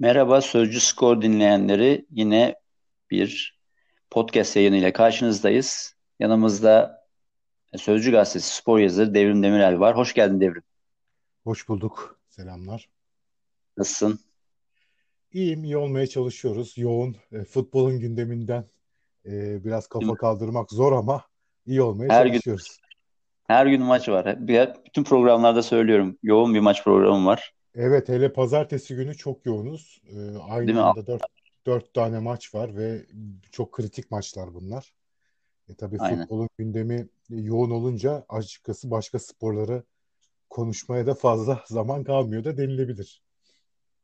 Merhaba Sözcü Skor dinleyenleri. Yine bir podcast yayınıyla karşınızdayız. Yanımızda Sözcü Gazetesi spor yazarı Devrim Demirel var. Hoş geldin Devrim. Hoş bulduk. Selamlar. Nasılsın? İyiyim, iyi olmaya çalışıyoruz. Yoğun e, futbolun gündeminden e, biraz kafa kaldırmak zor ama iyi olmaya her çalışıyoruz. Gün, her gün maç var. Bütün programlarda söylüyorum. Yoğun bir maç programı var. Evet hele pazartesi günü çok yoğunuz. Ee, aynı Değil anda dört, dört tane maç var ve çok kritik maçlar bunlar. E, tabii Aynen. futbolun gündemi yoğun olunca açıkçası başka sporları konuşmaya da fazla zaman kalmıyor da denilebilir.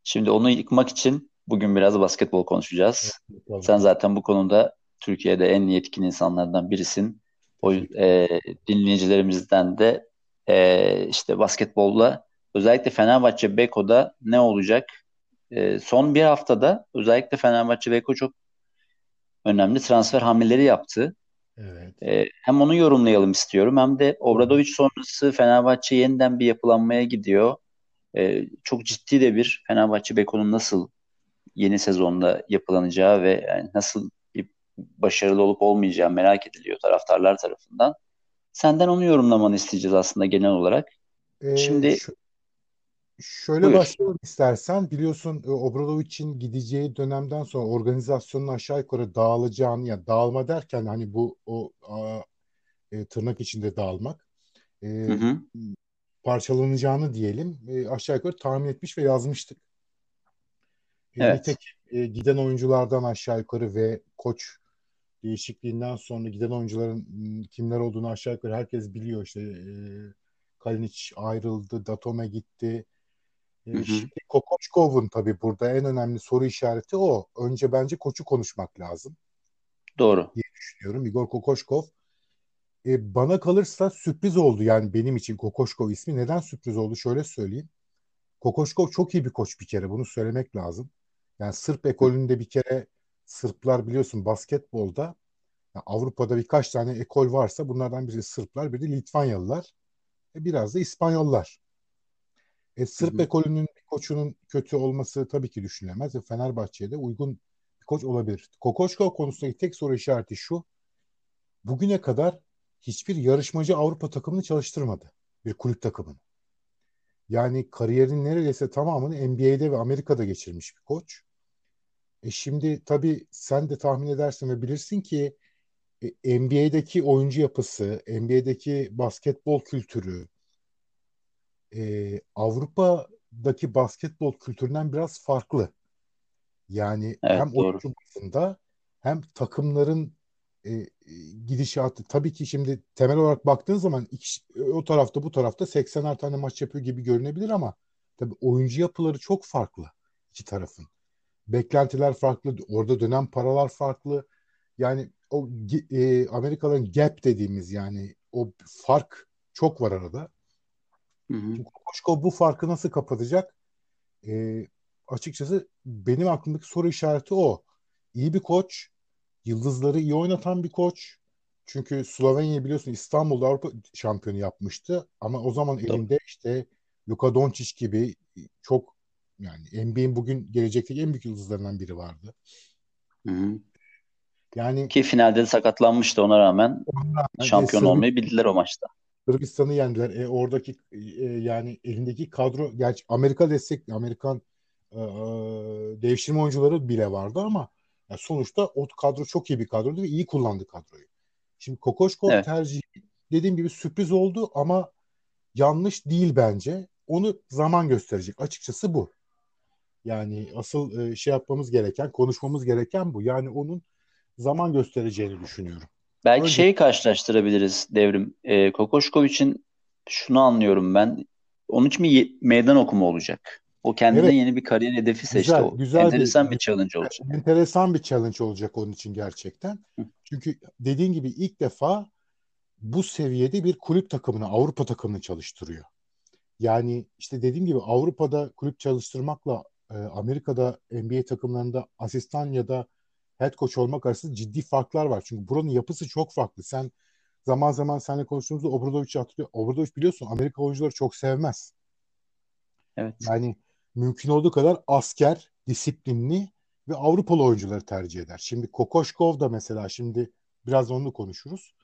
Şimdi onu yıkmak için bugün biraz basketbol konuşacağız. Evet, Sen zaten bu konuda Türkiye'de en yetkin insanlardan birisin. O e, dinleyicilerimizden de e, işte basketbolla özellikle Fenerbahçe Beko'da ne olacak? E, son bir haftada özellikle Fenerbahçe Beko çok önemli transfer hamleleri yaptı. Evet. E, hem onu yorumlayalım istiyorum hem de Obradoviç sonrası Fenerbahçe yeniden bir yapılanmaya gidiyor. E, çok ciddi de bir Fenerbahçe Beko'nun nasıl yeni sezonda yapılanacağı ve yani nasıl bir başarılı olup olmayacağı merak ediliyor taraftarlar tarafından. Senden onu yorumlamanı isteyeceğiz aslında genel olarak. Ee, Şimdi şu, Şöyle Buyur. başlayalım istersen. Biliyorsun e, Obradovic'in gideceği dönemden sonra organizasyonun aşağı yukarı dağılacağını, ya yani dağılma derken hani bu o a, e, tırnak içinde dağılmak e, hı hı. parçalanacağını diyelim e, aşağı yukarı tahmin etmiş ve yazmıştık. E, evet. Tek e, giden oyunculardan aşağı yukarı ve koç değişikliğinden sonra giden oyuncuların kimler olduğunu aşağı yukarı herkes biliyor. İşte e, Kalinic ayrıldı, Datome gitti, Hı hı. Kokoşkov'un tabii burada en önemli soru işareti o. Önce bence koçu konuşmak lazım. Doğru. Diye düşünüyorum. Igor Kokoşkov. E, bana kalırsa sürpriz oldu yani benim için Kokoşkov ismi. Neden sürpriz oldu? Şöyle söyleyeyim. Kokoşkov çok iyi bir koç bir kere. Bunu söylemek lazım. Yani Sırp ekolünde bir kere Sırplar biliyorsun basketbolda yani Avrupa'da birkaç tane ekol varsa bunlardan biri Sırplar, biri Litvanyalılar. E, biraz da İspanyollar. E, Sırp ekolünün bir koçunun kötü olması tabii ki düşünülemez ve Fenerbahçe'ye de uygun bir koç olabilir. Kokoşko konusundaki tek soru işareti şu. Bugüne kadar hiçbir yarışmacı Avrupa takımını çalıştırmadı. Bir kulüp takımını. Yani kariyerin neredeyse tamamını NBA'de ve Amerika'da geçirmiş bir koç. E şimdi tabii sen de tahmin edersin ve bilirsin ki e, NBA'deki oyuncu yapısı, NBA'deki basketbol kültürü, e, Avrupa'daki basketbol kültüründen biraz farklı. Yani evet, hem oyuncu bazında hem takımların e, gidişatı tabii ki şimdi temel olarak baktığın zaman iki, o tarafta bu tarafta 80'er tane maç yapıyor gibi görünebilir ama tabii oyuncu yapıları çok farklı iki tarafın. Beklentiler farklı, orada dönen paralar farklı. Yani o e, Amerikalıların gap dediğimiz yani o fark çok var arada. Hı hı. Koşko bu farkı nasıl kapatacak? E, açıkçası benim aklımdaki soru işareti o. İyi bir koç, yıldızları iyi oynatan bir koç. Çünkü Slovenya biliyorsun İstanbul'da Avrupa şampiyonu yapmıştı. Ama o zaman elinde işte Luka Doncic gibi çok yani NBA'in bugün gelecekteki en büyük yıldızlarından biri vardı. Hı hı. Yani ki finalde de sakatlanmıştı ona rağmen ona, şampiyon olmayı bildiler o maçta. Kırgızistan'ı yendiler. E, oradaki e, yani elindeki kadro gerçi Amerika destekli Amerikan e, e, devşirme oyuncuları bile vardı ama yani sonuçta o kadro çok iyi bir kadroydu ve iyi kullandı kadroyu. Şimdi Kokoşkov evet. tercihi dediğim gibi sürpriz oldu ama yanlış değil bence. Onu zaman gösterecek. Açıkçası bu. Yani asıl e, şey yapmamız gereken, konuşmamız gereken bu. Yani onun zaman göstereceğini düşünüyorum. Belki Önce... şeyi karşılaştırabiliriz devrim. E, Kokoşkovic'in şunu anlıyorum ben. Onun için bir meydan okuma olacak. O kendine evet. yeni bir kariyer hedefi seçti. Güzel, o. güzel enteresan bir, bir challenge olacak. Enteresan bir challenge olacak onun için gerçekten. Hı. Çünkü dediğin gibi ilk defa bu seviyede bir kulüp takımını, Avrupa takımını çalıştırıyor. Yani işte dediğim gibi Avrupa'da kulüp çalıştırmakla e, Amerika'da NBA takımlarında asistan ya da head coach olmak arasında ciddi farklar var. Çünkü buranın yapısı çok farklı. Sen zaman zaman seninle konuştuğumuzda Obradovic'i hatırlıyor. Obradovic biliyorsun Amerika oyuncuları çok sevmez. Evet. Yani mümkün olduğu kadar asker disiplinli ve Avrupalı oyuncuları tercih eder. Şimdi Kokoşkov da mesela şimdi biraz onu konuşuruz.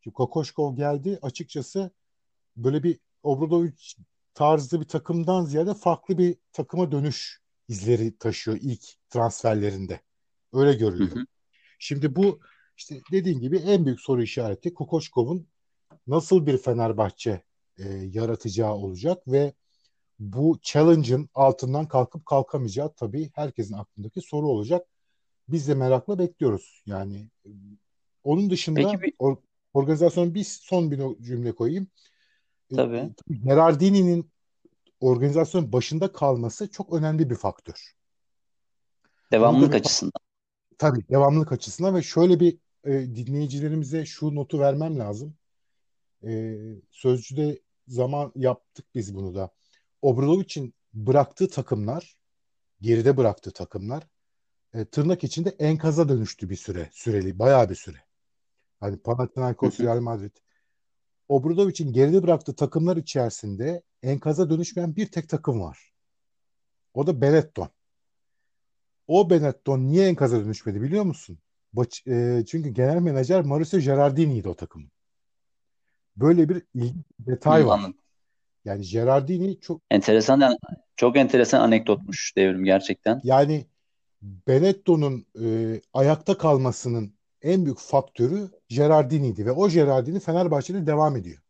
Şimdi Kokoşkov geldi açıkçası böyle bir Obradovic tarzı bir takımdan ziyade farklı bir takıma dönüş izleri taşıyor ilk transferlerinde. Öyle görülüyor. Hı hı. Şimdi bu işte dediğim gibi en büyük soru işareti Kokoşkov'un nasıl bir Fenerbahçe e, yaratacağı olacak ve bu challenge'ın altından kalkıp kalkamayacağı tabii herkesin aklındaki soru olacak. Biz de merakla bekliyoruz. Yani e, onun dışında Peki bir... or, organizasyonun bir son bir cümle koyayım. E, tabii. Gerardini'nin organizasyonun başında kalması çok önemli bir faktör. Devamlılık açısından. Tabii devamlılık açısından ve şöyle bir e, dinleyicilerimize şu notu vermem lazım. E, sözcüde zaman yaptık biz bunu da. Obradovic'in bıraktığı takımlar, geride bıraktığı takımlar e, tırnak içinde enkaza dönüştü bir süre, süreli, bayağı bir süre. Hani Panathinaikos, Real Madrid. Obradovic'in geride bıraktığı takımlar içerisinde enkaza dönüşmeyen bir tek takım var. O da Benetton. O Benetton niye enkaza dönüşmedi biliyor musun? Baç, e, çünkü genel menajer Mauricio Gerardini'ydi o takımın. Böyle bir detay var. Anladım. Yani Gerardini çok enteresan çok enteresan anekdotmuş devrim gerçekten. Yani Benetton'un e, ayakta kalmasının en büyük faktörü Gerardini'ydi ve o Gerardini Fenerbahçe'de devam ediyor.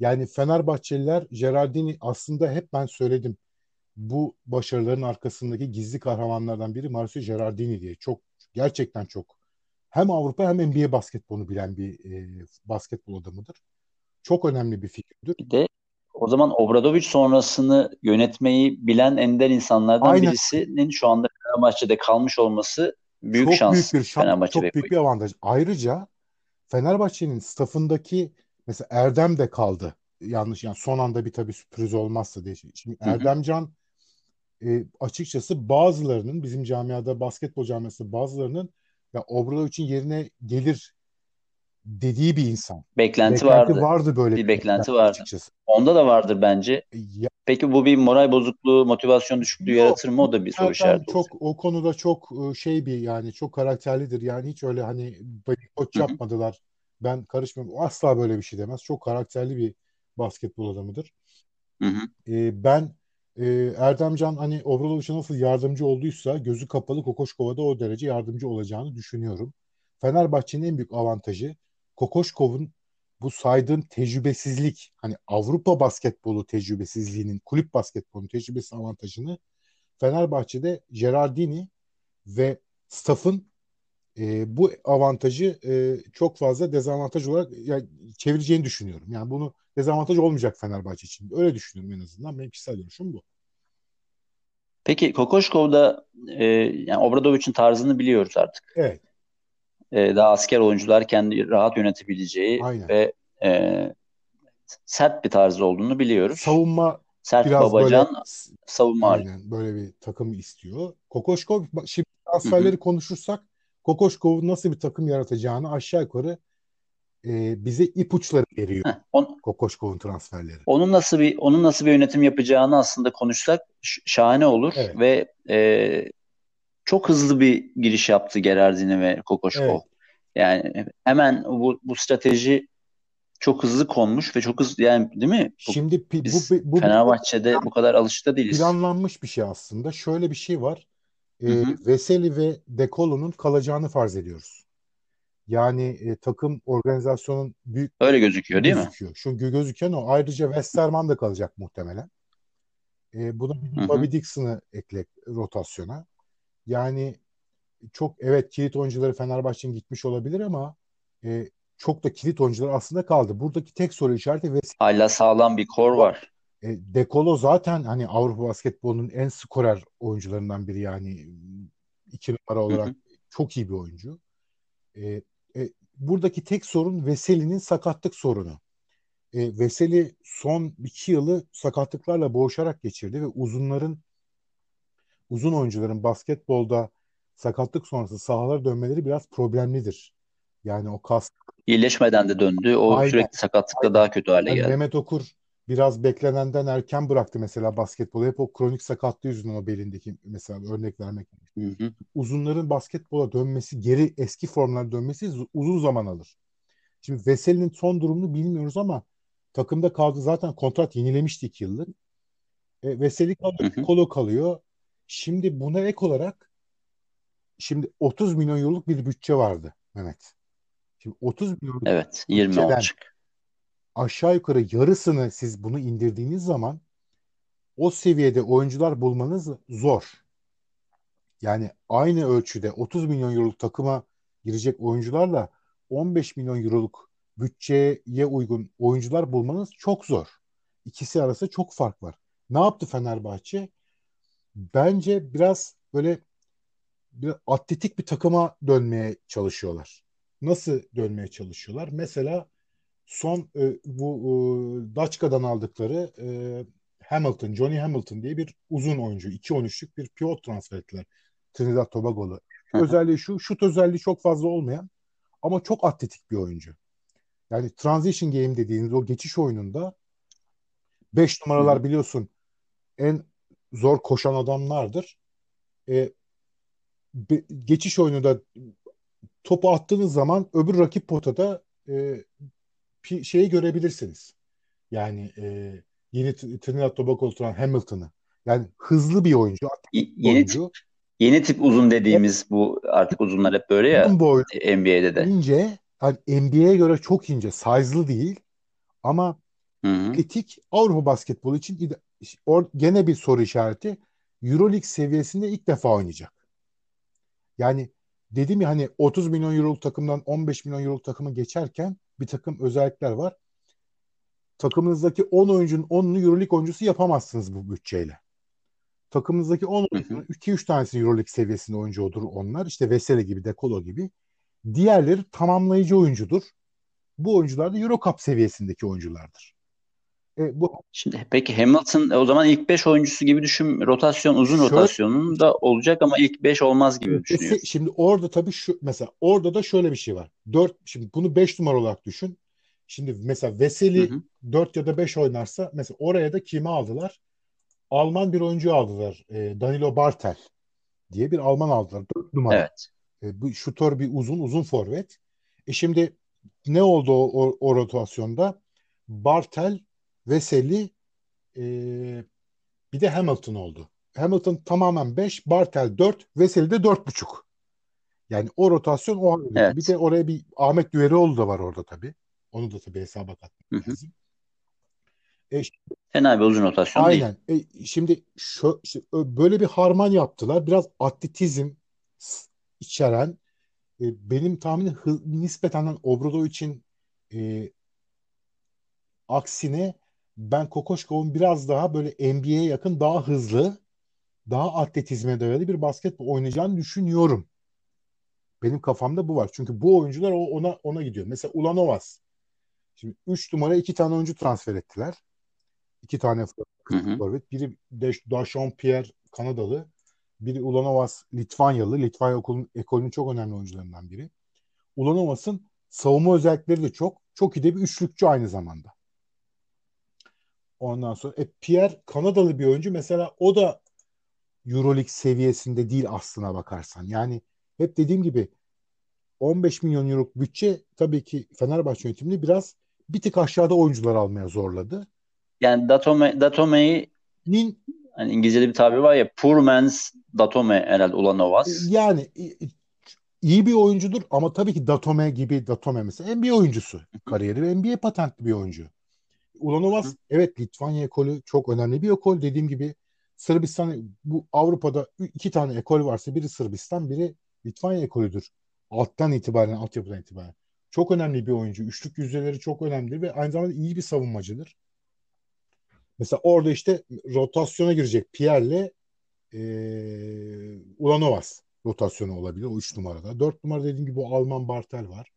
Yani Fenerbahçeliler Gerardini aslında hep ben söyledim bu başarıların arkasındaki gizli kahramanlardan biri Marcio Gerardini diye. Çok gerçekten çok hem Avrupa hem NBA basketbolunu bilen bir e, basketbol adamıdır. Çok önemli bir figürdür. Bir de o zaman Obradovic sonrasını yönetmeyi bilen ender insanlardan Aynen. birisinin şu anda Fenerbahçe'de kalmış olması büyük çok şans. Büyük bir şans, çok büyük bir avantaj. Ayrıca Fenerbahçe'nin stafındaki mesela Erdem de kaldı. Yanlış yani son anda bir tabii sürpriz olmazsa diye. Şimdi Erdemcan e, açıkçası bazılarının bizim camiada basketbol camiası bazılarının ya Obradovic'in yerine gelir dediği bir insan. Beklenti, beklenti vardı. vardı böyle. Bir beklenti vardı. Açıkçası. Onda da vardır bence. E, ya, Peki bu bir moral bozukluğu, motivasyon düşüklüğü yok, yaratır mı? O da bir soru işareti. Çok o konuda çok e, şey bir yani çok karakterlidir. Yani hiç öyle hani koç yapmadılar. Ben karışmıyorum. Asla böyle bir şey demez. Çok karakterli bir basketbol adamıdır. Hı hı. Ee, ben e, Erdemcan hani Obradoviç'e nasıl yardımcı olduysa gözü kapalı Kokoşkov'a da o derece yardımcı olacağını düşünüyorum. Fenerbahçe'nin en büyük avantajı Kokoşkov'un bu saydığım tecrübesizlik hani Avrupa basketbolu tecrübesizliğinin kulüp basketbolu tecrübesi avantajını Fenerbahçe'de Gerardini ve staff'ın e, bu avantajı e, çok fazla dezavantaj olarak yani, çevireceğini düşünüyorum. Yani bunu dezavantaj olmayacak Fenerbahçe için. Öyle düşünüyorum en azından. Benim kişisel görüşüm bu. Peki Kokoşkov'da e, yani Obradovic'in tarzını biliyoruz artık. Evet. E, daha asker oyuncular kendi rahat yönetebileceği Aynen. ve e, sert bir tarzı olduğunu biliyoruz. Savunma sert biraz babacan böyle, savunma aynen, böyle bir takım istiyor. Kokoşkov şimdi transferleri konuşursak Kokoşkov'un nasıl bir takım yaratacağını aşağı yukarı e, bize ipuçları veriyor. Heh, on, Kokoşkov'un transferleri. Onun nasıl bir onun nasıl bir yönetim yapacağını aslında konuşsak şahane olur evet. ve e, çok hızlı bir giriş yaptı Gerardini ve Kokoşkov. Evet. Yani hemen bu bu strateji çok hızlı konmuş ve çok hızlı yani değil mi? Bu, Şimdi biz bu, bu, Fenerbahçe'de bu, bu kadar alışıkta değiliz. Planlanmış bir şey aslında. Şöyle bir şey var. E, Veseli ve Dekolo'nun kalacağını farz ediyoruz. Yani e, takım organizasyonun büyük öyle gözüküyor değil gözüküyor. mi? Çünkü gözüken o. Ayrıca Westerman da kalacak muhtemelen. E, bir Bobby Dixon'ı ekle rotasyona. Yani çok evet kilit oyuncuları Fenerbahçe'nin gitmiş olabilir ama e, çok da kilit oyuncular aslında kaldı. Buradaki tek soru işareti Veseli. Hala sağlam bir kor var. E, Dekolo zaten hani Avrupa basketbolunun en skorer oyuncularından biri yani iki numara olarak hı hı. çok iyi bir oyuncu. E, e, buradaki tek sorun Veseli'nin sakatlık sorunu. E, Veseli son iki yılı sakatlıklarla boğuşarak geçirdi ve uzunların uzun oyuncuların basketbolda sakatlık sonrası sahalara dönmeleri biraz problemlidir. Yani o kas iyileşmeden de döndü. O Aynen. sürekli sakatlıkla Aynen. daha kötü hale yani geldi. Mehmet Okur biraz beklenenden erken bıraktı mesela basketbolu. Hep o kronik sakatlığı yüzünden o belindeki mesela örnek vermek. Hı hı. Uzunların basketbola dönmesi, geri eski formlara dönmesi uzun zaman alır. Şimdi Veseli'nin son durumunu bilmiyoruz ama takımda kaldı zaten kontrat yenilemişti iki yıllık. E, Veseli kalıyor, Kolo kalıyor. Şimdi buna ek olarak şimdi 30 milyon euroluk bir bütçe vardı Mehmet. Şimdi 30 milyon Evet, 20 olacak. Aşağı yukarı yarısını siz bunu indirdiğiniz zaman o seviyede oyuncular bulmanız zor. Yani aynı ölçüde 30 milyon euroluk takıma girecek oyuncularla 15 milyon euroluk bütçeye uygun oyuncular bulmanız çok zor. İkisi arasında çok fark var. Ne yaptı Fenerbahçe? Bence biraz böyle bir atletik bir takıma dönmeye çalışıyorlar. Nasıl dönmeye çalışıyorlar? Mesela son e, bu e, Daçka'dan aldıkları e, Hamilton, Johnny Hamilton diye bir uzun oyuncu. 2-13'lük bir pivot transfer ettiler. Trinidad Tobago'lu. özelliği şu, şut özelliği çok fazla olmayan ama çok atletik bir oyuncu. Yani transition game dediğiniz o geçiş oyununda 5 numaralar biliyorsun en zor koşan adamlardır. E, be, geçiş oyununda topu attığınız zaman öbür rakip potada e, şeyi görebilirsiniz. Yani e, yeni Trinidad Tobago oturan Hamilton'ı. Yani hızlı bir oyuncu. yeni oyuncu. Tip, yeni tip uzun dediğimiz bu artık uzunlar hep böyle ya boy, NBA'de de. İnce. Yani NBA'ye göre çok ince. Size'lı değil. Ama Hı-hı. etik Avrupa basketbolu için or, gene bir soru işareti. Euroleague seviyesinde ilk defa oynayacak. Yani dedim ya hani 30 milyon euroluk takımdan 15 milyon euroluk takımı geçerken bir takım özellikler var. Takımınızdaki 10 oyuncunun 10'unu Euroleague oyuncusu yapamazsınız bu bütçeyle. Takımınızdaki 10 oyuncunun 2-3 tanesi Euroleague seviyesinde oyuncu olur onlar. İşte Veseli gibi, Dekolo gibi. Diğerleri tamamlayıcı oyuncudur. Bu oyuncular da Euro Cup seviyesindeki oyunculardır. E, bu Şimdi peki Hamilton e, o zaman ilk 5 oyuncusu gibi düşün. Rotasyon uzun şöyle, rotasyonun da olacak ama ilk 5 olmaz gibi düşünüyorsun. Şimdi orada tabii şu mesela orada da şöyle bir şey var. 4 şimdi bunu 5 numara olarak düşün. Şimdi mesela Veseli hı hı. 4 ya da 5 oynarsa mesela oraya da kimi aldılar? Alman bir oyuncu aldılar. E, Danilo Bartel diye bir Alman aldılar. 4 numara. Evet. E, bu şutör bir uzun uzun forvet. E şimdi ne oldu o, o, o rotasyonda? Bartel Veseli e, bir de Hamilton oldu. Hamilton tamamen 5, Bartel 4, Veseli de 4,5. Yani o rotasyon o evet. Bir de oraya bir Ahmet Düverioğlu da var orada tabii. Onu da tabii hesaba katmak lazım. E, Fena bir uzun rotasyon aynen. değil. E, şimdi şu, işte, böyle bir harman yaptılar. Biraz atletizm içeren e, benim tahminim nispeten Obradovic için e, aksine ben Kokoşkov'un biraz daha böyle NBA'ye yakın daha hızlı daha atletizme dayalı bir basketbol oynayacağını düşünüyorum. Benim kafamda bu var. Çünkü bu oyuncular ona ona gidiyor. Mesela Ulanovas. Şimdi 3 numara 2 tane oyuncu transfer ettiler. 2 tane forvet. Biri Dashon Pierre Kanadalı. Biri Ulanovas Litvanyalı. Litvanya okulun, ekolünün çok önemli oyuncularından biri. Ulanovas'ın savunma özellikleri de çok. Çok iyi de bir üçlükçü aynı zamanda. Ondan sonra e, Pierre Kanadalı bir oyuncu mesela o da Euroleague seviyesinde değil aslına bakarsan. Yani hep dediğim gibi 15 milyon euro bütçe tabii ki Fenerbahçe yönetimini biraz bir tık aşağıda oyuncular almaya zorladı. Yani Datome, Datome'yi Nin, hani İngilizce'de bir tabir var ya poor man's Datome herhalde Ulanovas. Yani iyi bir oyuncudur ama tabii ki Datome gibi Datome mesela NBA oyuncusu. Kariyeri ve NBA patentli bir oyuncu. Ulanovas Hı. evet Litvanya ekolü çok önemli bir ekol. Dediğim gibi Sırbistan bu Avrupa'da iki tane ekol varsa biri Sırbistan biri Litvanya ekolüdür. Alttan itibaren, altyapıdan itibaren. Çok önemli bir oyuncu. Üçlük yüzdeleri çok önemli ve aynı zamanda iyi bir savunmacıdır. Mesela orada işte rotasyona girecek Pierre'le e, Ulanovas rotasyonu olabilir o üç numarada. Dört numara dediğim gibi bu Alman Bartel var.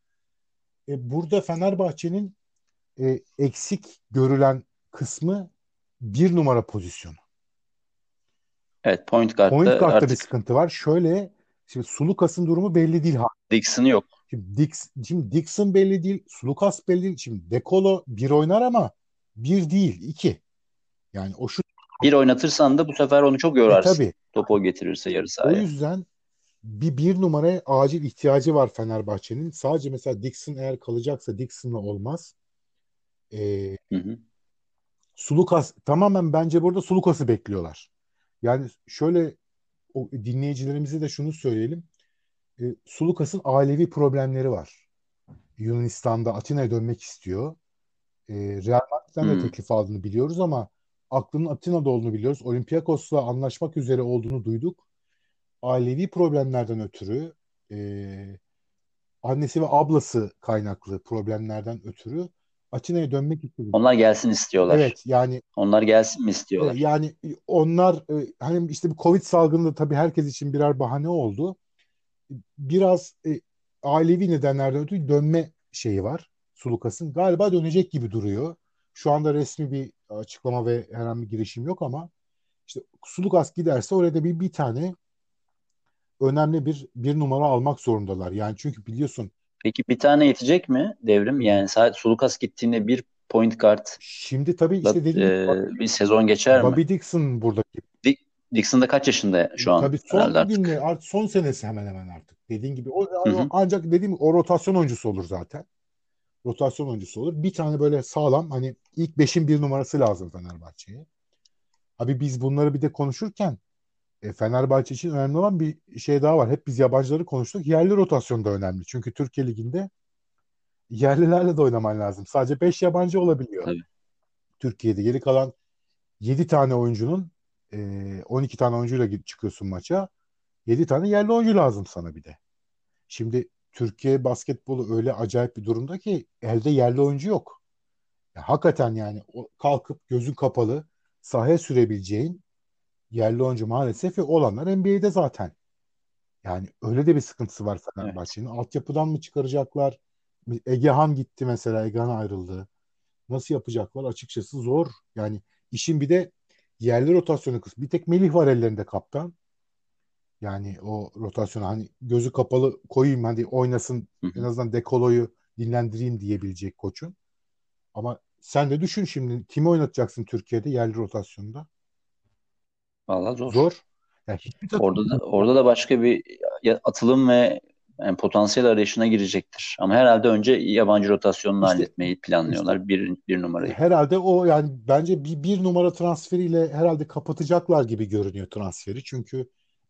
E, burada Fenerbahçe'nin e, eksik görülen kısmı bir numara pozisyonu. Evet point guard'da, point guard'da artık... bir sıkıntı var. Şöyle şimdi Sulukas'ın durumu belli değil. Dixon yok. Şimdi, Dix, şimdi Dixon belli değil. Sulukas belli değil. Şimdi Dekolo bir oynar ama Bir değil, iki. Yani o şu bir oynatırsan da bu sefer onu çok e, yorarsın. tabii. Topu getirirse yarı O sahaya. yüzden bir bir numaraya acil ihtiyacı var Fenerbahçe'nin. Sadece mesela Dixon eğer kalacaksa Dixon'la olmaz. Ee, Hı hı. Sulukas tamamen bence burada Sulukas'ı bekliyorlar. Yani şöyle o dinleyicilerimize de şunu söyleyelim. E, Sulukas'ın ailevi problemleri var. Yunanistan'da Atina'ya dönmek istiyor. E, Real Madrid'den de teklif aldığını biliyoruz ama aklının Atina'da olduğunu biliyoruz. Olympiakos'la anlaşmak üzere olduğunu duyduk. Ailevi problemlerden ötürü e, annesi ve ablası kaynaklı problemlerden ötürü Atina'ya dönmek istiyor. Onlar gelsin istiyorlar. Evet yani Onlar gelsin mi e, istiyorlar? yani onlar e, hani işte bu Covid salgını tabii herkes için birer bahane oldu. Biraz e, ailevi nedenlerden ötürü dönme şeyi var Sulukas'ın. Galiba dönecek gibi duruyor. Şu anda resmi bir açıklama ve herhangi bir girişim yok ama işte Sulukas giderse oraya da bir, bir tane önemli bir bir numara almak zorundalar. Yani çünkü biliyorsun Peki bir tane yetecek mi devrim? Yani sadece Sulukas gittiğinde bir point guard'la şimdi tabii işte dediğim e, bir sezon geçer mi? Bobby Dixon buradaki. Di- Dixon da kaç yaşında şu an Tabii son artık? artık son senesi hemen hemen artık. Dediğin gibi o Hı hı. ancak dediğim gibi o rotasyon oyuncusu olur zaten. Rotasyon oyuncusu olur. Bir tane böyle sağlam hani ilk beşin bir numarası lazım Fenerbahçe'ye. Abi biz bunları bir de konuşurken e, Fenerbahçe için önemli olan bir şey daha var. Hep biz yabancıları konuştuk. Yerli rotasyon da önemli. Çünkü Türkiye Ligi'nde yerlilerle de oynaman lazım. Sadece 5 yabancı olabiliyor. Tabii. Türkiye'de geri kalan 7 tane oyuncunun e, 12 tane oyuncuyla çıkıyorsun maça. 7 tane yerli oyuncu lazım sana bir de. Şimdi Türkiye basketbolu öyle acayip bir durumda ki elde yerli oyuncu yok. Ya, hakikaten yani o, kalkıp gözün kapalı sahaya sürebileceğin yerli oyuncu maalesef yok. Olanlar NBA'de zaten. Yani öyle de bir sıkıntısı var Fenerbahçe'nin. Altyapıdan mı çıkaracaklar? Egehan gitti mesela. Egehan ayrıldı. Nasıl yapacaklar? Açıkçası zor. Yani işin bir de yerli rotasyonu kısmı. Bir tek Melih var ellerinde kaptan. Yani o rotasyona hani gözü kapalı koyayım hadi oynasın Hı en azından dekoloyu dinlendireyim diyebilecek koçun. Ama sen de düşün şimdi kimi oynatacaksın Türkiye'de yerli rotasyonda? Vallahi zor. Zor. Yani hiçbir takım Orada da orada da başka bir atılım ve yani potansiyel arayışına girecektir. Ama herhalde önce yabancı rotasyonunu İşte- halletmeyi planlıyorlar. Bir, bir numarayı. herhalde o yani bence bir, bir numara transferiyle herhalde kapatacaklar gibi görünüyor transferi. Çünkü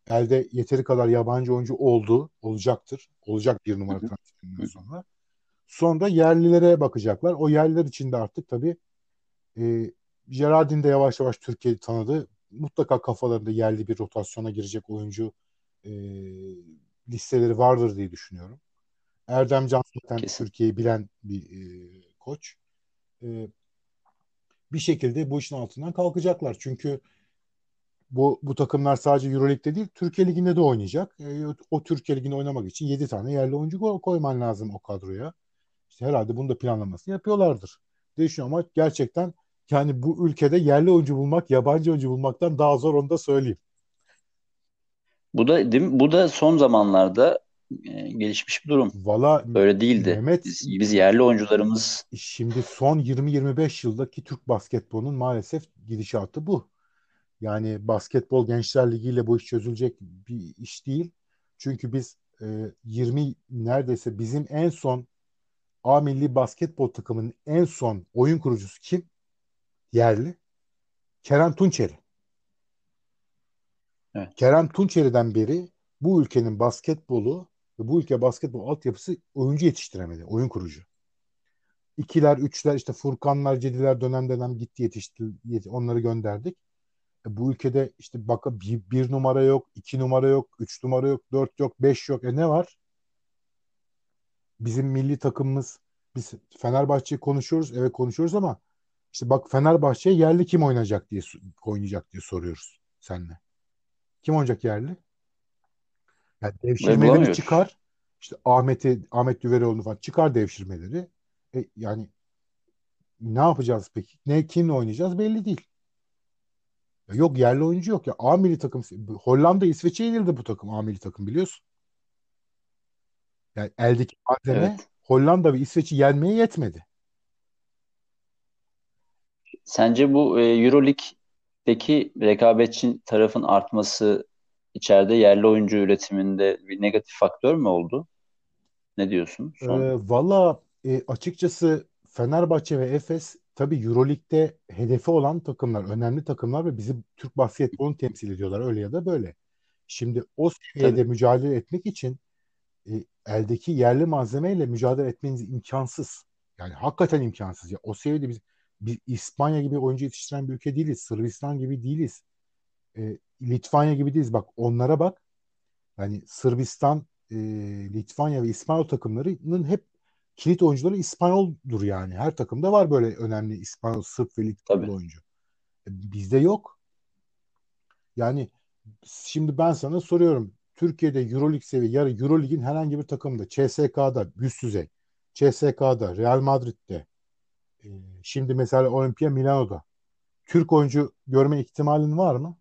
elde yeteri kadar yabancı oyuncu oldu, olacaktır. Olacak bir numara Hı hı. transferinden sonra. Sonra yerlilere bakacaklar. O yerliler için de artık tabii e, Gerardin de yavaş yavaş Türkiye'yi tanıdı. Mutlaka kafalarında yerli bir rotasyona girecek oyuncu e, listeleri vardır diye düşünüyorum. Erdem Can zaten Kesin. Türkiye'yi bilen bir e, koç. E, bir şekilde bu işin altından kalkacaklar. Çünkü bu bu takımlar sadece Euroleague'de değil, Türkiye Ligi'nde de oynayacak. E, o Türkiye Ligi'nde oynamak için 7 tane yerli oyuncu koy- koyman lazım o kadroya. İşte herhalde bunu da planlamasını yapıyorlardır. düşünüyorum ama gerçekten yani bu ülkede yerli oyuncu bulmak, yabancı oyuncu bulmaktan daha zor onu da söyleyeyim. Bu da değil mi? Bu da son zamanlarda e, gelişmiş bir durum. Valla Böyle değildi. Mehmet Biz, biz yerli oyuncularımız şimdi son 20-25 yıldaki Türk basketbolunun maalesef gidişatı bu. Yani basketbol Gençler Ligi ile bu iş çözülecek bir iş değil. Çünkü biz e, 20 neredeyse bizim en son A milli basketbol takımının en son oyun kurucusu kim? Yerli. Kerem Tunçeri. Evet. Kerem Tunçeri'den beri bu ülkenin basketbolu ve bu ülke basketbol altyapısı oyuncu yetiştiremedi. Oyun kurucu. İkiler, üçler işte Furkanlar, Cediler dönem dönem gitti yetişti. yet- Onları gönderdik. E, bu ülkede işte bak bir, bir numara yok, iki numara yok, üç numara yok, dört yok, beş yok. E ne var? Bizim milli takımımız biz Fenerbahçe'yi konuşuyoruz. Evet konuşuyoruz ama işte bak Fenerbahçe'ye yerli kim oynayacak diye oynayacak diye soruyoruz seninle. Kim oynayacak yerli? Yani devşirmeleri çıkar. İşte Ahmet'i Ahmet Düveroğlu falan çıkar devşirmeleri. E, yani ne yapacağız peki? Ne kimle oynayacağız belli değil. Ya Yok yerli oyuncu yok ya. A milli takım Hollanda İsveç'e yenildi bu takım A milli takım biliyorsun. Yani eldeki malzeme Evet. Hollanda ve İsveç'i yenmeye yetmedi. Sence bu e, Euroleague'deki rekabetçi tarafın artması içeride yerli oyuncu üretiminde bir negatif faktör mü oldu? Ne diyorsun son? Ee, valla e, açıkçası Fenerbahçe ve Efes tabii Euroleague'de hedefi olan takımlar, önemli takımlar ve bizi Türk basketbolunu temsil ediyorlar öyle ya da böyle. Şimdi o seviyede tabii. mücadele etmek için e, eldeki yerli malzemeyle mücadele etmeniz imkansız. Yani hakikaten imkansız. Ya, o seviyede biz, biz İspanya gibi oyuncu yetiştiren bir ülke değiliz. Sırbistan gibi değiliz. E, Litvanya gibi değiliz. Bak onlara bak. Yani Sırbistan, e, Litvanya ve İspanyol takımlarının hep kilit oyuncuları İspanyoldur yani. Her takımda var böyle önemli İspanyol, Sırp ve Litvanyol oyuncu. E, bizde yok. Yani şimdi ben sana soruyorum. Türkiye'de Euroleague seviye yarı Euroleague'in herhangi bir takımda CSK'da üst düzey, CSK'da, Real Madrid'de, şimdi mesela Olimpia Milano'da Türk oyuncu görme ihtimalin var mı?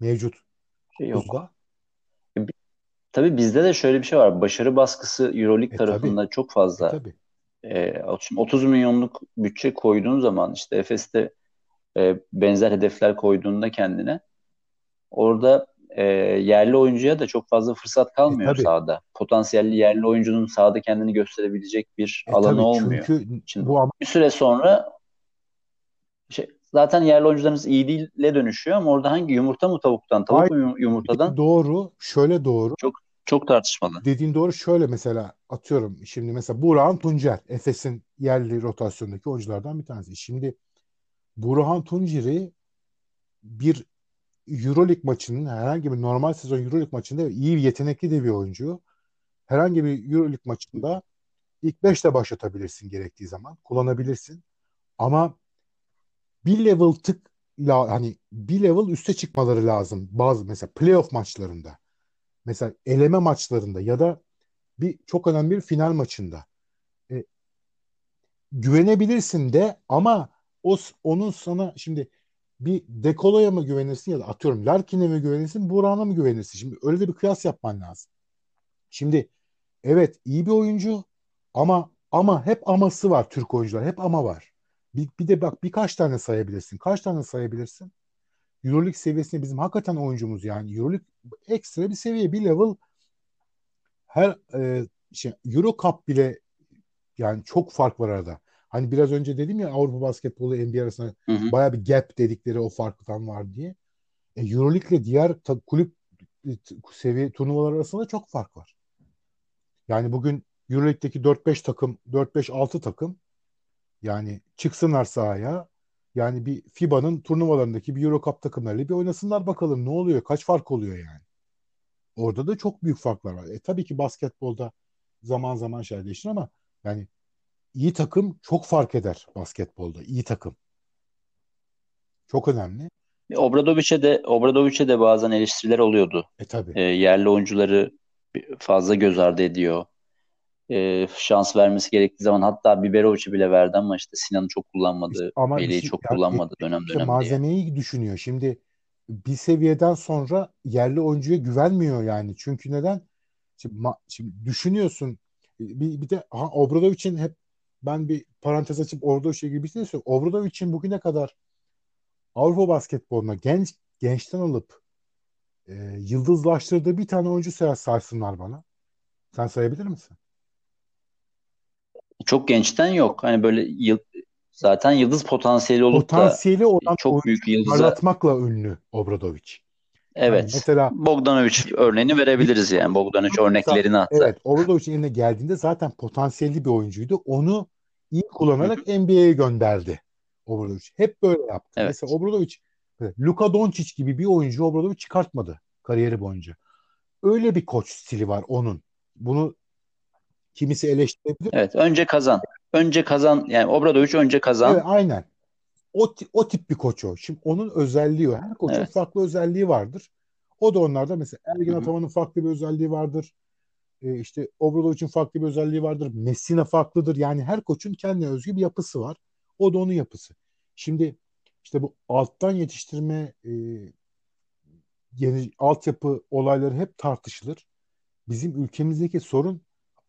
Mevcut. Şey yok. Buzda. E, tabii bizde de şöyle bir şey var. Başarı baskısı Euroleague e, tarafında tabii. çok fazla. E, tabii. E, 30 milyonluk bütçe koyduğun zaman işte Efes'te e, benzer hedefler koyduğunda kendine orada e, yerli oyuncuya da çok fazla fırsat kalmıyor e, sahada. Potansiyelli yerli oyuncunun sahada kendini gösterebilecek bir e, alanı tabii, olmuyor. Çünkü Şimdi bu bir süre sonra şey, zaten yerli oyuncularımız iyi değille dönüşüyor ama orada hangi yumurta mı tavuktan, tavuk mu yumurtadan? Doğru, şöyle doğru. Çok çok tartışmalı. Dediğin doğru şöyle mesela atıyorum şimdi mesela Burhan Tuncer Efes'in yerli rotasyondaki oyunculardan bir tanesi. Şimdi Burhan Tuncer'i bir Euroleague maçının herhangi bir normal sezon Euroleague maçında iyi yetenekli de bir oyuncu. Herhangi bir Euroleague maçında ilk 5'te başlatabilirsin gerektiği zaman. Kullanabilirsin. Ama bir level tık hani bir level üste çıkmaları lazım. Bazı mesela playoff maçlarında. Mesela eleme maçlarında ya da bir çok önemli bir final maçında. E, güvenebilirsin de ama o onun sana şimdi bir Dekolo'ya mı güvenirsin ya da atıyorum Larkin'e mi güvenirsin, Burak'a mı güvenirsin? Şimdi öyle de bir kıyas yapman lazım. Şimdi evet iyi bir oyuncu ama ama hep aması var Türk oyuncular. Hep ama var. Bir, bir de bak birkaç tane sayabilirsin. Kaç tane sayabilirsin? Euroleague seviyesinde bizim hakikaten oyuncumuz yani. Euroleague ekstra bir seviye, bir level her e, şey, Euro Cup bile yani çok fark var arada. Hani biraz önce dedim ya Avrupa basketbolu NBA arasında hı hı. baya bir gap dedikleri o farktan var diye. E, Euroleague ile diğer ta, kulüp e, seviye turnuvalar arasında çok fark var. Yani bugün Euroleague'deki 4-5 takım, 4-5-6 takım yani çıksınlar sahaya. Yani bir FIBA'nın turnuvalarındaki bir Euro Cup takımlarıyla bir oynasınlar bakalım ne oluyor, kaç fark oluyor yani. Orada da çok büyük farklar var. E tabii ki basketbolda zaman zaman şey değişir ama yani iyi takım çok fark eder basketbolda. İyi takım. Çok önemli. Obradovic'e de Obradovic'e de bazen eleştiriler oluyordu. E tabii. E, yerli oyuncuları fazla göz ardı ediyor. E, şans vermesi gerektiği zaman hatta Biberovic'i bile verdi ama işte Sinan'ı çok kullanmadı. Ama Melih'i çok ya, kullanmadı e, dönem dönem Malzemeyi diye. düşünüyor. Şimdi bir seviyeden sonra yerli oyuncuya güvenmiyor yani. Çünkü neden? Şimdi, ma- şimdi düşünüyorsun bir, bir de ha, Obradovic'in hep ben bir parantez açıp orada şey gibi bir şey söyleyeyim. Obradovic'in bugüne kadar Avrupa basketboluna genç gençten alıp e, yıldızlaştırdığı bir tane oyuncu saysınlar bana. Sen sayabilir misin? Çok gençten yok. Hani böyle yıl, zaten yıldız potansiyeli olup potansiyeli da olan çok büyük yıldız parlatmakla ünlü Obradovic. Evet. Yani mesela Bogdanovic örneğini verebiliriz yani. Bogdanovic örneklerini hatta. Evet. Obradovic'in eline geldiğinde zaten potansiyelli bir oyuncuydu. Onu iyi kullanarak NBA'ye gönderdi Obradovic. Hep böyle yaptı. Evet. Mesela Obradovic Luka Doncic gibi bir oyuncu Obradovic çıkartmadı kariyeri boyunca. Öyle bir koç stili var onun. Bunu kimisi eleştirebilir. Evet. Önce kazan. Önce kazan. Yani Obradovic önce kazan. Evet, aynen. O, o tip bir koç o. Şimdi onun özelliği o. Her koçun evet. farklı özelliği vardır. O da onlarda mesela Ergin Ataman'ın farklı bir özelliği vardır. Ee, işte Obradovic'in farklı bir özelliği vardır. Messina farklıdır. Yani her koçun kendine özgü bir yapısı var. O da onun yapısı. Şimdi işte bu alttan yetiştirme e, yeni altyapı olayları hep tartışılır. Bizim ülkemizdeki sorun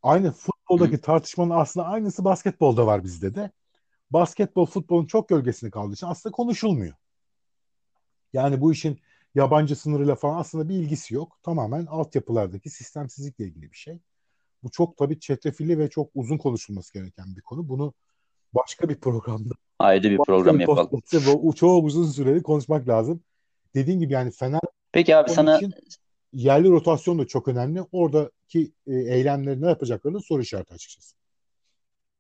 aynı futboldaki Hı. tartışmanın aslında aynısı basketbolda var bizde de. Basketbol futbolun çok gölgesinde kaldığı için aslında konuşulmuyor. Yani bu işin yabancı sınırıyla falan aslında bir ilgisi yok. Tamamen altyapılardaki sistemsizlikle ilgili bir şey. Bu çok tabii çetrefilli ve çok uzun konuşulması gereken bir konu. Bunu başka bir programda ayrı bir program yapalım. Ve çok uzun süreli konuşmak lazım. Dediğim gibi yani Fener Peki abi sana için yerli rotasyon da çok önemli. Oradaki e, eylemleri ne yapacaklarını soru işareti açıkçası.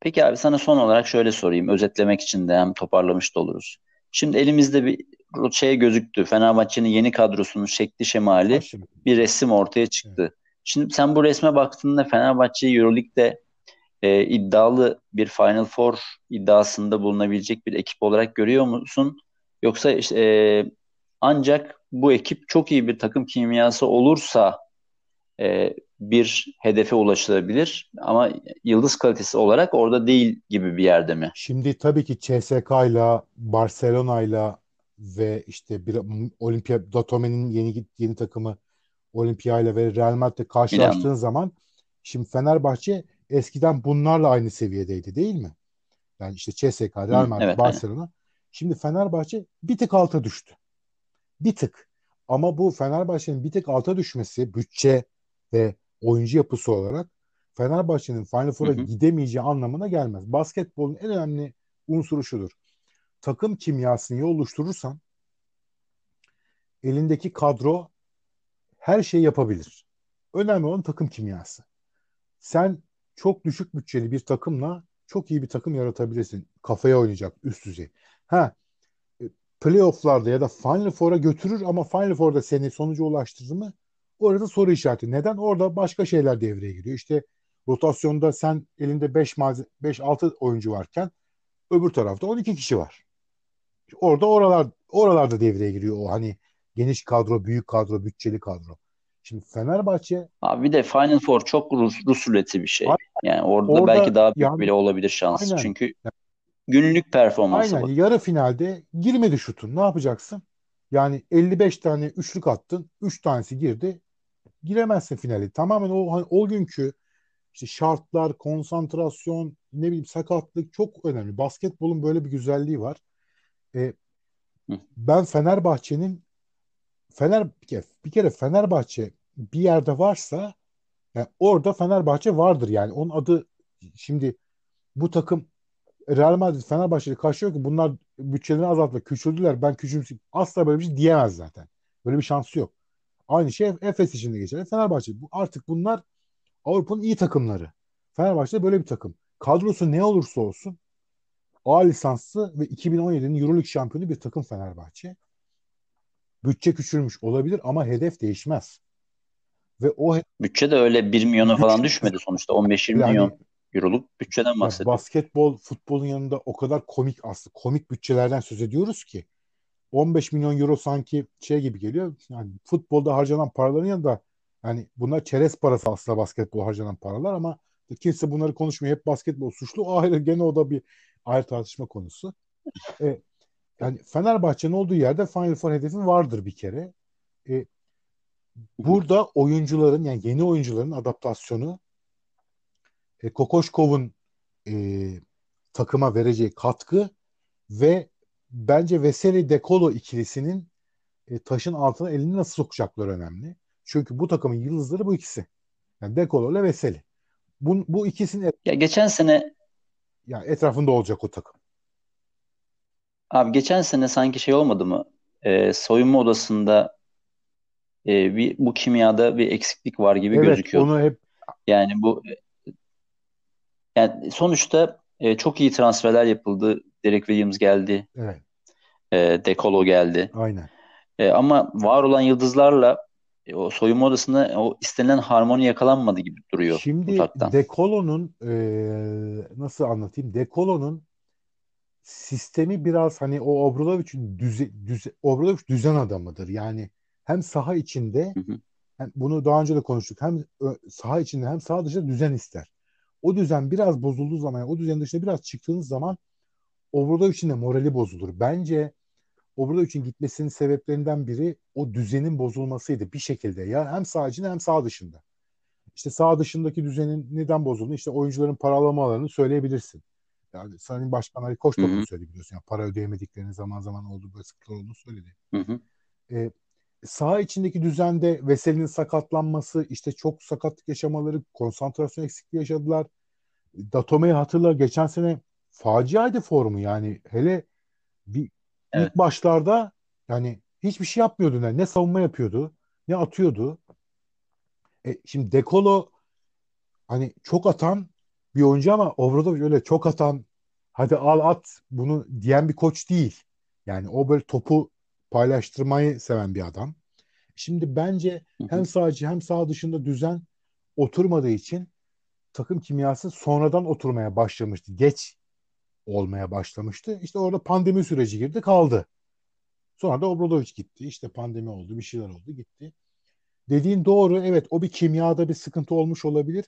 Peki abi sana son olarak şöyle sorayım. Özetlemek için de hem toparlamış da oluruz. Şimdi elimizde bir şey gözüktü. Fenerbahçe'nin yeni kadrosunun şekli şemali bir resim ortaya çıktı. Evet. Şimdi sen bu resme baktığında Fenerbahçe'yi Euroleague'de e, iddialı bir Final Four iddiasında bulunabilecek bir ekip olarak görüyor musun? Yoksa işte, e, ancak bu ekip çok iyi bir takım kimyası olursa e, bir hedefe ulaşılabilir ama yıldız kalitesi olarak orada değil gibi bir yerde mi? Şimdi tabii ki CSK ile Barcelona ile ve işte bir Olimpia Datome'nin yeni yeni takımı Olimpia ile ve Real Madrid'le karşılaştığın Milan. zaman şimdi Fenerbahçe eskiden bunlarla aynı seviyedeydi değil mi? Yani işte CSK, Real Madrid, evet, Barcelona. Evet. Şimdi Fenerbahçe bir tık alta düştü. Bir tık. Ama bu Fenerbahçe'nin bir tık alta düşmesi bütçe ve oyuncu yapısı olarak Fenerbahçe'nin Final Four'a gidemeyeceği anlamına gelmez. Basketbolun en önemli unsuru şudur. Takım kimyasını iyi oluşturursan elindeki kadro her şeyi yapabilir. Önemli olan takım kimyası. Sen çok düşük bütçeli bir takımla çok iyi bir takım yaratabilirsin. Kafaya oynayacak üst düzey. Ha e, playofflarda ya da Final Four'a götürür ama Final Four'da seni sonuca ulaştırır mı? Orada soru işareti. Neden? Orada başka şeyler devreye giriyor. İşte rotasyonda sen elinde 5 5 6 oyuncu varken öbür tarafta 12 kişi var. Orada oralar oralarda devreye giriyor o hani geniş kadro, büyük kadro, bütçeli kadro. Şimdi Fenerbahçe Abi bir de Final Four çok Rus, Rus bir şey. Yani orada, orada belki daha büyük yani, bile olabilir şans. Aynen. Çünkü günlük performansı Aynen. Var. Yarı finalde girmedi şutun. Ne yapacaksın? Yani 55 tane üçlük attın. 3 tanesi girdi. Giremezsin finale. Tamamen o hani o günkü işte şartlar, konsantrasyon, ne bileyim sakatlık çok önemli. Basketbolun böyle bir güzelliği var. E, ben Fenerbahçe'nin Fener bir kere, bir kere Fenerbahçe bir yerde varsa yani orada Fenerbahçe vardır yani. Onun adı şimdi bu takım Real Madrid Fenerbahçe'yi karşılıyor ki bunlar bütçelerini azalttılar, küçüldüler. Ben küçümseyim. Asla böyle bir şey diyemez zaten. Böyle bir şansı yok. Aynı şey Efes için de geçerli. Fenerbahçe. Bu, artık bunlar Avrupa'nın iyi takımları. Fenerbahçe böyle bir takım. Kadrosu ne olursa olsun A lisanslı ve 2017'nin Euroleague şampiyonu bir takım Fenerbahçe. Bütçe küçülmüş olabilir ama hedef değişmez. Ve o bütçe de öyle 1 milyona falan düşmedi sonuçta. 15-20 yani, milyon euroluk bütçeden bahsediyor. Basketbol, futbolun yanında o kadar komik aslında komik bütçelerden söz ediyoruz ki 15 milyon euro sanki şey gibi geliyor. Yani futbolda harcanan paraların yanında yani bunlar çerez parası aslında basketbol harcanan paralar ama kimse bunları konuşmuyor. Hep basketbol suçlu. Ayrı gene o da bir ayrı tartışma konusu. E, yani Fenerbahçe'nin olduğu yerde Final Four hedefi vardır bir kere. E, burada oyuncuların yani yeni oyuncuların adaptasyonu e, Kokoşkov'un e, takıma vereceği katkı ve bence Veseli Dekolo ikilisinin e, taşın altına elini nasıl sokacaklar önemli. Çünkü bu takımın yıldızları bu ikisi. Yani Dekolo ile Veseli. Bu, bu ikisinin ya geçen sene ya etrafında olacak o takım. Abi geçen sene sanki şey olmadı mı? Ee, soyunma odasında e, bir bu kimyada bir eksiklik var gibi evet, gözüküyor. onu hep yani bu yani sonuçta e, çok iyi transferler yapıldı. Derek Williams geldi. Evet. E, Dekolo geldi. Aynen. E, ama var olan yıldızlarla e, o soyunma odasında o istenilen harmoni yakalanmadı gibi duruyor Şimdi uzaktan. Dekolo'nun e, nasıl anlatayım? Dekolo'nun sistemi biraz hani o Obradoviç'in düze, düze, Obradoviç düzen adamıdır. Yani hem saha içinde hı hı. Hem bunu daha önce de konuştuk. Hem saha içinde hem saha dışında düzen ister. O düzen biraz bozulduğu zaman, o düzen dışında biraz çıktığınız zaman Obradoviç'in de morali bozulur. Bence Obradoviç'in gitmesinin sebeplerinden biri o düzenin bozulmasıydı bir şekilde. Ya hem saha içinde hem saha dışında. İşte saha dışındaki düzenin neden bozuldu? İşte oyuncuların paralamalarını söyleyebilirsin. Yani Sayın Başkan Ali Koç da bunu söyledi biliyorsun. Yani para ödeyemediklerini zaman zaman oldu böyle sıkıntılar olduğunu söyledi. Hı hı. E, saha içindeki düzende Veseli'nin sakatlanması, işte çok sakatlık yaşamaları, konsantrasyon eksikliği yaşadılar. Datome'yi hatırla geçen sene faciaydı formu yani hele bir evet. ilk başlarda yani hiçbir şey yapmıyordu ne, ne savunma yapıyordu ne atıyordu. E, şimdi Dekolo hani çok atan bir oyuncu ama Obradovic öyle çok atan hadi al at bunu diyen bir koç değil. Yani o böyle topu paylaştırmayı seven bir adam. Şimdi bence hem sağcı hem sağ dışında düzen oturmadığı için takım kimyası sonradan oturmaya başlamıştı. Geç olmaya başlamıştı. İşte orada pandemi süreci girdi kaldı. Sonra da Obradoviç gitti. İşte pandemi oldu bir şeyler oldu gitti. Dediğin doğru evet o bir kimyada bir sıkıntı olmuş olabilir.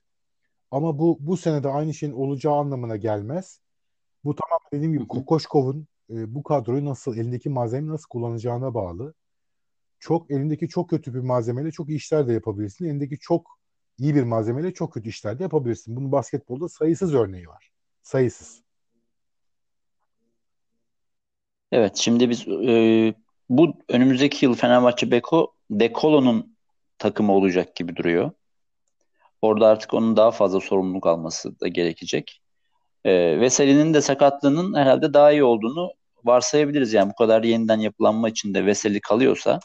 Ama bu bu senede aynı şeyin olacağı anlamına gelmez. Bu tamam dediğim gibi Kokoşkov'un e, bu kadroyu nasıl elindeki malzemeyi nasıl kullanacağına bağlı. Çok elindeki çok kötü bir malzemeyle çok iyi işler de yapabilirsin. Elindeki çok iyi bir malzemeyle çok kötü işler de yapabilirsin. Bunun basketbolda sayısız örneği var. Sayısız. Evet şimdi biz e, bu önümüzdeki yıl Fenerbahçe Beko Dekolo'nun takımı olacak gibi duruyor. Orada artık onun daha fazla sorumluluk alması da gerekecek. E, Veseli'nin de sakatlığının herhalde daha iyi olduğunu varsayabiliriz. Yani bu kadar yeniden yapılanma içinde Veseli kalıyorsa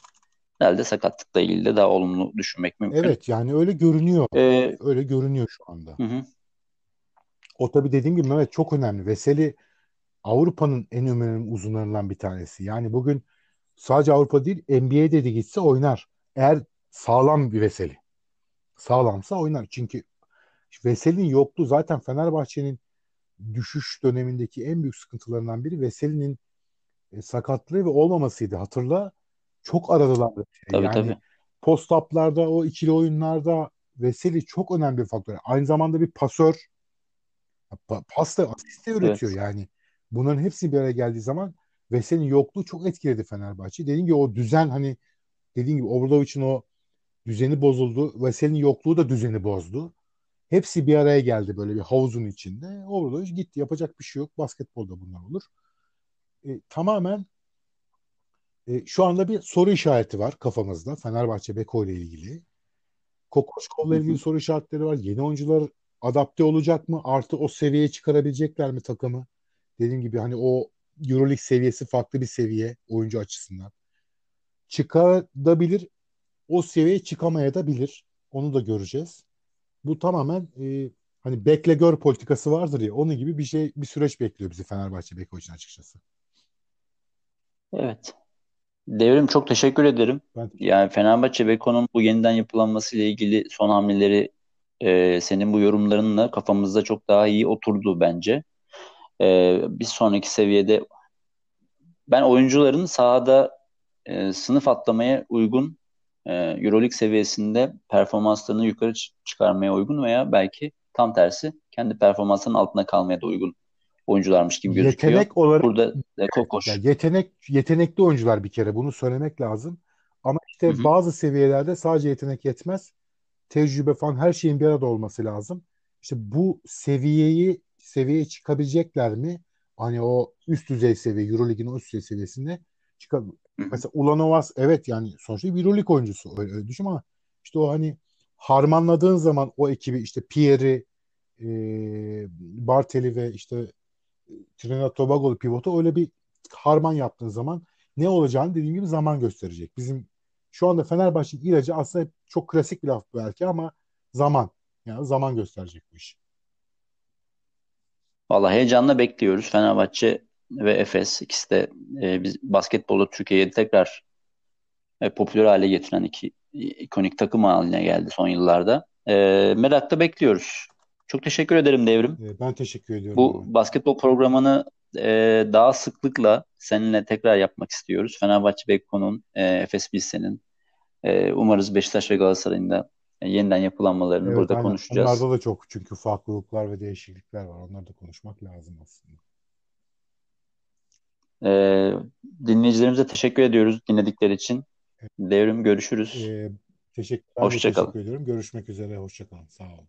herhalde sakatlıkla ilgili de daha olumlu düşünmek mümkün. Evet yani öyle görünüyor. Ee, öyle görünüyor şu anda. Hı hı. O tabii dediğim gibi Mehmet çok önemli. Veseli Avrupa'nın en önemli uzunlarından bir tanesi. Yani bugün sadece Avrupa değil NBA'de de gitse oynar. Eğer sağlam bir Veseli. Sağlamsa oynar. Çünkü Veseli'nin yokluğu zaten Fenerbahçe'nin düşüş dönemindeki en büyük sıkıntılarından biri Veseli'nin e, sakatlığı ve olmamasıydı. Hatırla çok aradılar. Tabii yani tabii. Post-up'larda o ikili oyunlarda Veseli çok önemli bir faktör. Aynı zamanda bir pasör. Pas da asist de üretiyor evet. yani. Bunların hepsi bir araya geldiği zaman Veseli'nin yokluğu çok etkiledi Fenerbahçe. Dediğim gibi o düzen hani dediğim gibi Obradovic'in o düzeni bozuldu. Veseli'nin yokluğu da düzeni bozdu. Hepsi bir araya geldi böyle bir havuzun içinde. Obradovic gitti. Yapacak bir şey yok. Basketbolda bunlar olur. E, tamamen e, şu anda bir soru işareti var kafamızda Fenerbahçe Beko ile ilgili. Kokoşkov'la ilgili soru işaretleri var. Yeni oyuncular adapte olacak mı? Artı o seviyeye çıkarabilecekler mi takımı? Dediğim gibi hani o Euroleague seviyesi farklı bir seviye oyuncu açısından. Çıkabilir. O seviyeye çıkamaya da bilir. Onu da göreceğiz. Bu tamamen e, hani bekle gör politikası vardır ya. Onun gibi bir şey bir süreç bekliyor bizi Fenerbahçe Beko için açıkçası. Evet. Devrim çok teşekkür ederim. Ben Yani Fenerbahçe Beko'nun bu yeniden yapılanması ile ilgili son hamleleri e, senin bu yorumlarınla kafamızda çok daha iyi oturdu bence. E, bir sonraki seviyede ben oyuncuların sahada e, sınıf atlamaya uygun e, Euroleague seviyesinde performanslarını yukarı çıkarmaya uygun veya belki tam tersi kendi performansının altına kalmaya da uygun oyuncularmış gibi gözüküyor. Yetenek olarak burada Kokoş. Yani yetenek yetenekli oyuncular bir kere bunu söylemek lazım. Ama işte Hı-hı. bazı seviyelerde sadece yetenek yetmez. Tecrübe falan her şeyin bir arada olması lazım. İşte bu seviyeyi seviyeye çıkabilecekler mi? Hani o üst düzey seviye Euroleague'in üst düzey seviyesinde çıkar. Mesela Ulanovas evet yani sonuçta bir Euroleague oyuncusu öyle, öyle düşün ama işte o hani harmanladığın zaman o ekibi işte Pierre'i e, Bartel'i ve işte Trinidad Tobago'lu pivotu öyle bir harman yaptığın zaman ne olacağını dediğim gibi zaman gösterecek. Bizim şu anda Fenerbahçe'nin ilacı aslında çok klasik bir laf belki ama zaman. Yani zaman gösterecek bu iş. Vallahi heyecanla bekliyoruz. Fenerbahçe ve Efes ikisi de e, biz basketbolda Türkiye'ye tekrar e, popüler hale getiren iki ikonik takım haline geldi son yıllarda. E, merakla bekliyoruz. Çok teşekkür ederim Devrim. Ee, ben teşekkür ediyorum. Bu abi. basketbol programını e, daha sıklıkla seninle tekrar yapmak istiyoruz. Fenerbahçe Beko'nun, e, Efes Bilsen'in, e, umarız Beşiktaş ve Galatasaray'ın da yeniden yapılanmalarını evet, burada aynen. konuşacağız. Onlarda da çok çünkü farklılıklar ve değişiklikler var. Onları da konuşmak lazım aslında. E, dinleyicilerimize teşekkür ediyoruz dinledikleri için. Evet. Devrim görüşürüz. E, teşekkür, Hoşçakalın. teşekkür ediyorum. Görüşmek üzere. Hoşçakalın. Sağ olun.